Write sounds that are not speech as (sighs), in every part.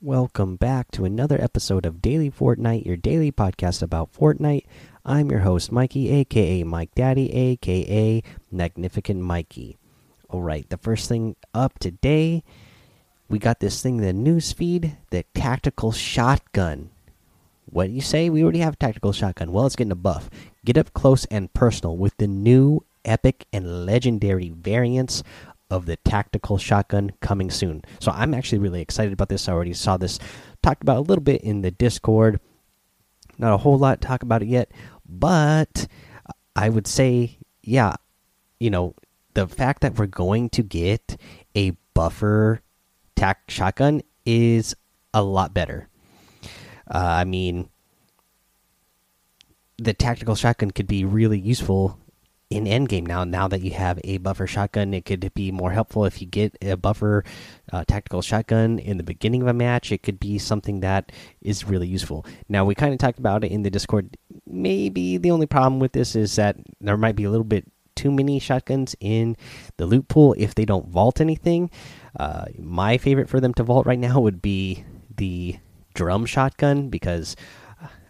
Welcome back to another episode of Daily Fortnite, your daily podcast about Fortnite. I'm your host, Mikey, aka Mike Daddy, aka Magnificent Mikey. All right, the first thing up today, we got this thing in the news feed, the tactical shotgun. What do you say? We already have tactical shotgun. Well, it's getting a buff. Get up close and personal with the new epic and legendary variants of the tactical shotgun coming soon. So I'm actually really excited about this. I already saw this talked about a little bit in the Discord. Not a whole lot talk about it yet, but I would say, yeah, you know, the fact that we're going to get a buffer tac shotgun is a lot better. Uh, I mean, the tactical shotgun could be really useful in endgame now. Now that you have a buffer shotgun, it could be more helpful if you get a buffer uh, tactical shotgun in the beginning of a match. It could be something that is really useful. Now we kind of talked about it in the Discord. Maybe the only problem with this is that there might be a little bit too many shotguns in the loot pool if they don't vault anything. Uh, my favorite for them to vault right now would be the drum shotgun because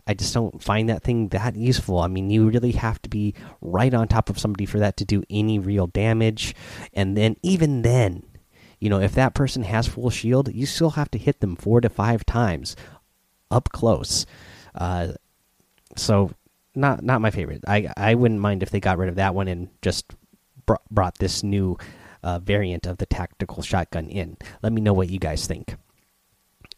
I just don't find that thing that useful. I mean, you really have to be right on top of somebody for that to do any real damage. And then, even then, you know, if that person has full shield, you still have to hit them four to five times up close. Uh, so, not not my favorite. I I wouldn't mind if they got rid of that one and just br brought this new uh, variant of the tactical shotgun in. Let me know what you guys think.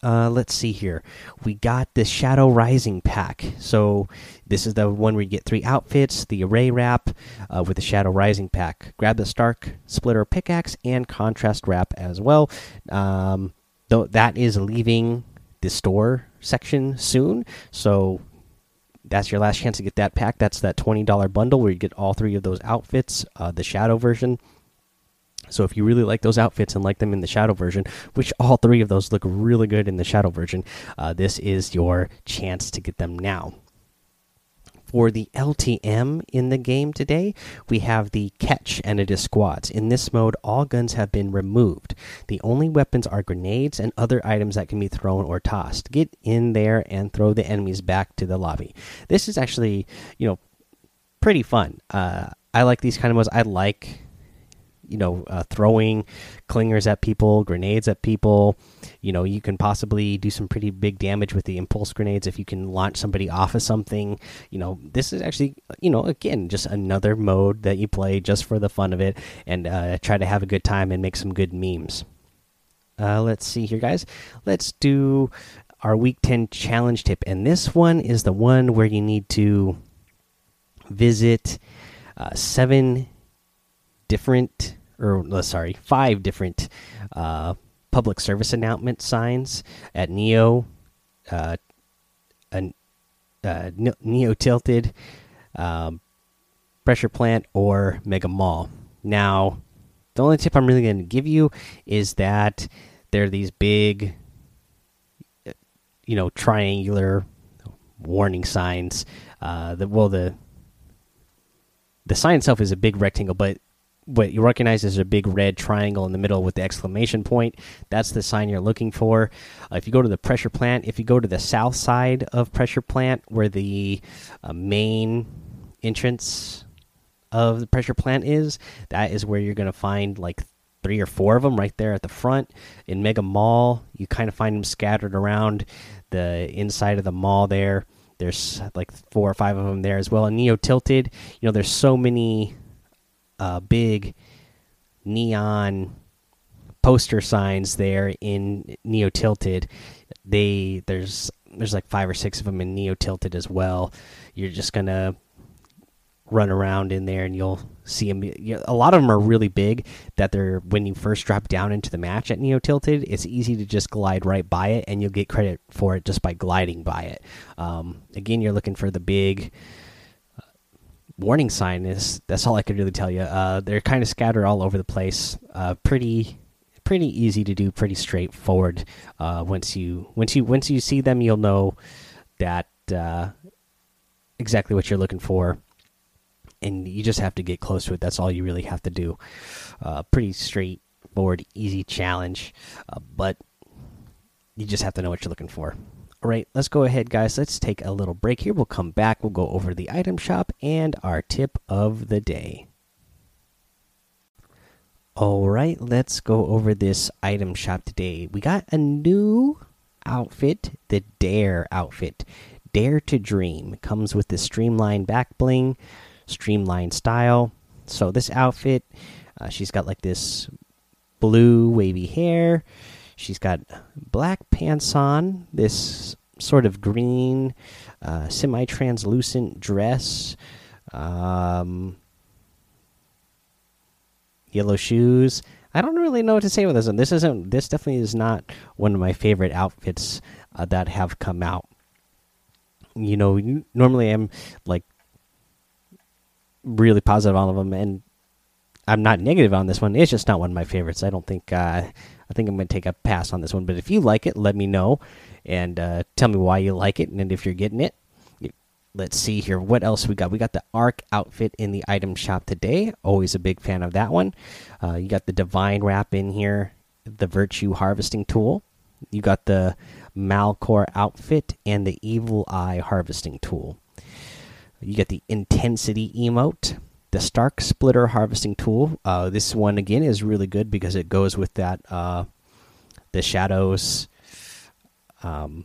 Uh, let's see here. We got the Shadow Rising pack. So this is the one where you get three outfits, the array wrap uh, with the Shadow Rising pack. Grab the Stark Splitter pickaxe and contrast wrap as well. Um, though that is leaving the store section soon, so that's your last chance to get that pack. That's that twenty dollar bundle where you get all three of those outfits. Uh, the Shadow version so if you really like those outfits and like them in the shadow version, which all three of those look really good in the shadow version, uh, this is your chance to get them now. For the LTM in the game today, we have the catch and it is squads. In this mode, all guns have been removed. The only weapons are grenades and other items that can be thrown or tossed. Get in there and throw the enemies back to the lobby. This is actually, you know, pretty fun. Uh, I like these kind of modes. I like you know uh, throwing clingers at people grenades at people. You know you can possibly do some pretty big damage with the impulse grenades if you can launch somebody off of something. You know this is actually you know again just another mode that you play just for the fun of it and uh, try to have a good time and make some good memes. Uh, let's see here guys. Let's do our week 10 challenge tip and this one is the one where you need to visit uh, seven different or uh, sorry, five different uh, public service announcement signs at Neo, uh, uh, Neo Tilted, um, Pressure Plant, or Mega Mall. Now, the only tip I'm really going to give you is that there are these big, you know, triangular warning signs. Uh, the well, the the sign itself is a big rectangle, but what you recognize is a big red triangle in the middle with the exclamation point. That's the sign you're looking for. Uh, if you go to the pressure plant, if you go to the south side of pressure plant, where the uh, main entrance of the pressure plant is, that is where you're going to find like three or four of them right there at the front. In Mega Mall, you kind of find them scattered around the inside of the mall there. There's like four or five of them there as well. And Neo Tilted, you know, there's so many uh, big neon poster signs there in Neo Tilted. They there's there's like five or six of them in Neo Tilted as well. You're just gonna run around in there and you'll see them. A lot of them are really big that they're when you first drop down into the match at Neo Tilted. It's easy to just glide right by it and you'll get credit for it just by gliding by it. Um, again, you're looking for the big warning sign is that's all I could really tell you. Uh, they're kind of scattered all over the place. Uh, pretty pretty easy to do, pretty straightforward. Uh, once you once you once you see them, you'll know that uh, exactly what you're looking for, and you just have to get close to it. That's all you really have to do. Uh, pretty straightforward, easy challenge, uh, but you just have to know what you're looking for. All right, let's go ahead, guys. Let's take a little break here. We'll come back. We'll go over the item shop and our tip of the day. All right, let's go over this item shop today. We got a new outfit, the Dare outfit. Dare to Dream comes with the streamlined back bling, streamlined style. So this outfit, uh, she's got like this blue wavy hair. She's got black pants on, this sort of green, uh, semi translucent dress, um, yellow shoes. I don't really know what to say with this one. This isn't. This definitely is not one of my favorite outfits uh, that have come out. You know, normally I'm like really positive on all of them, and I'm not negative on this one. It's just not one of my favorites. I don't think. Uh, I think I'm going to take a pass on this one. But if you like it, let me know and uh, tell me why you like it and if you're getting it. Let's see here. What else we got? We got the Arc outfit in the item shop today. Always a big fan of that one. Uh, you got the Divine Wrap in here, the Virtue Harvesting Tool. You got the Malcore outfit and the Evil Eye Harvesting Tool. You get the Intensity emote the Stark Splitter harvesting tool. Uh, this one again is really good because it goes with that uh, the shadows, um,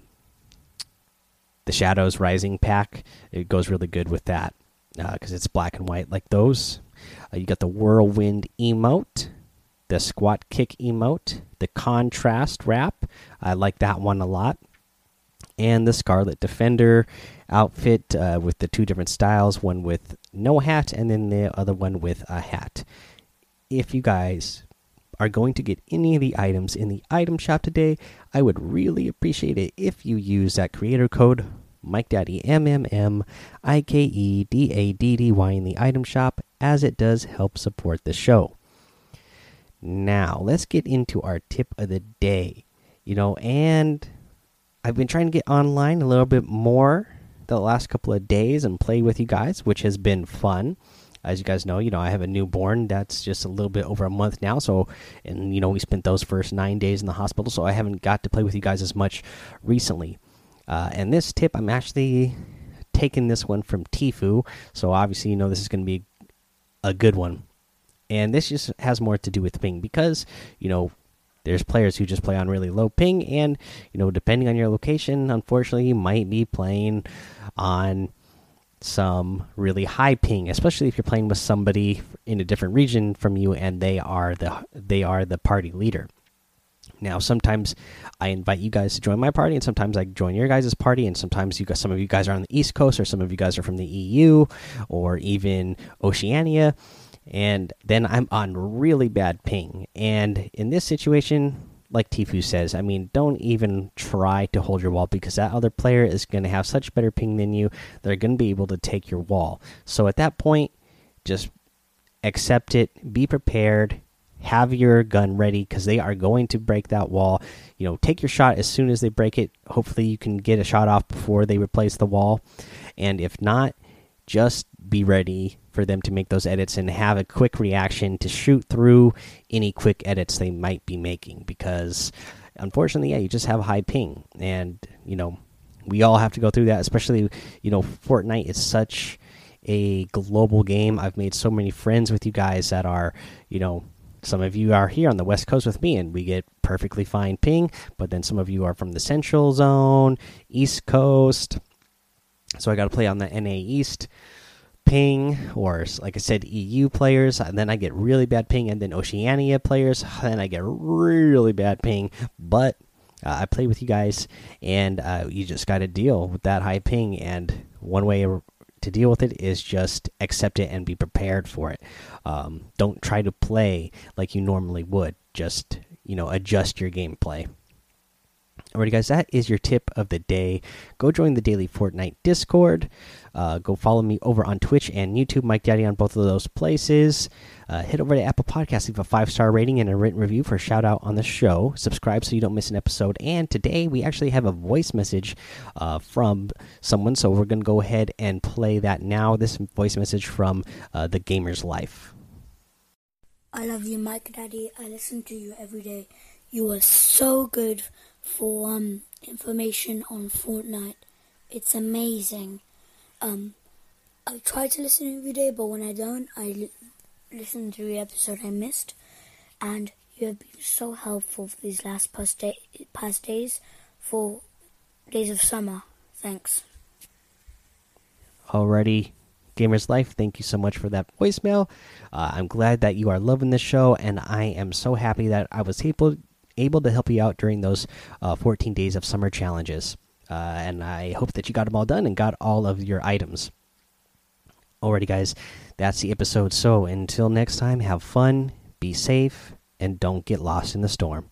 the shadows rising pack. It goes really good with that because uh, it's black and white like those. Uh, you got the whirlwind emote, the squat kick emote, the contrast wrap. I like that one a lot and the Scarlet Defender outfit uh, with the two different styles one with no hat, and then the other one with a hat. If you guys are going to get any of the items in the item shop today, I would really appreciate it if you use that creator code Mike Daddy M M M I K E D A D D Y in the item shop, as it does help support the show. Now, let's get into our tip of the day. You know, and I've been trying to get online a little bit more the last couple of days and play with you guys, which has been fun. As you guys know, you know I have a newborn that's just a little bit over a month now. So, and you know we spent those first nine days in the hospital, so I haven't got to play with you guys as much recently. Uh, and this tip, I'm actually taking this one from Tfue, so obviously you know this is going to be a good one. And this just has more to do with ping because you know there's players who just play on really low ping, and you know, depending on your location, unfortunately, you might be playing on some really high ping, especially if you're playing with somebody in a different region from you, and they are the they are the party leader. Now, sometimes I invite you guys to join my party, and sometimes I join your guys' party, and sometimes you guys, some of you guys are on the East Coast, or some of you guys are from the EU, or even Oceania and then I'm on really bad ping. And in this situation, like Tfue says, I mean, don't even try to hold your wall because that other player is going to have such better ping than you. They're going to be able to take your wall. So at that point, just accept it, be prepared, have your gun ready because they are going to break that wall. You know, take your shot as soon as they break it. Hopefully, you can get a shot off before they replace the wall. And if not, just be ready for them to make those edits and have a quick reaction to shoot through any quick edits they might be making because unfortunately yeah you just have high ping. And you know we all have to go through that especially you know Fortnite is such a global game. I've made so many friends with you guys that are you know some of you are here on the west coast with me and we get perfectly fine ping but then some of you are from the central zone east coast. So I got to play on the NA East ping, or like I said, EU players. And then I get really bad ping, and then Oceania players. (sighs) Then I get really bad ping. But uh, I play with you guys, and uh, you just got to deal with that high ping. And one way to deal with it is just accept it and be prepared for it. Um, don't try to play like you normally would. Just you know, adjust your gameplay. Alrighty, guys, that is your tip of the day. Go join the daily Fortnite Discord. Uh, go follow me over on Twitch and YouTube, Mike Daddy, on both of those places. Uh, head over to Apple Podcasts, leave a five star rating and a written review for a shout out on the show. Subscribe so you don't miss an episode. And today we actually have a voice message uh, from someone, so we're going to go ahead and play that now. This voice message from uh, the Gamer's Life. I love you, Mike Daddy. I listen to you every day. You are so good for um, information on Fortnite. It's amazing. Um, I try to listen every day, but when I don't, I li- listen to the episode I missed. And you have been so helpful for these last past, day- past days for days of summer. Thanks. Alrighty, Gamers Life, thank you so much for that voicemail. Uh, I'm glad that you are loving this show, and I am so happy that I was able able to help you out during those uh, 14 days of summer challenges. Uh, and I hope that you got them all done and got all of your items. Alrighty, guys, that's the episode. So until next time, have fun, be safe, and don't get lost in the storm.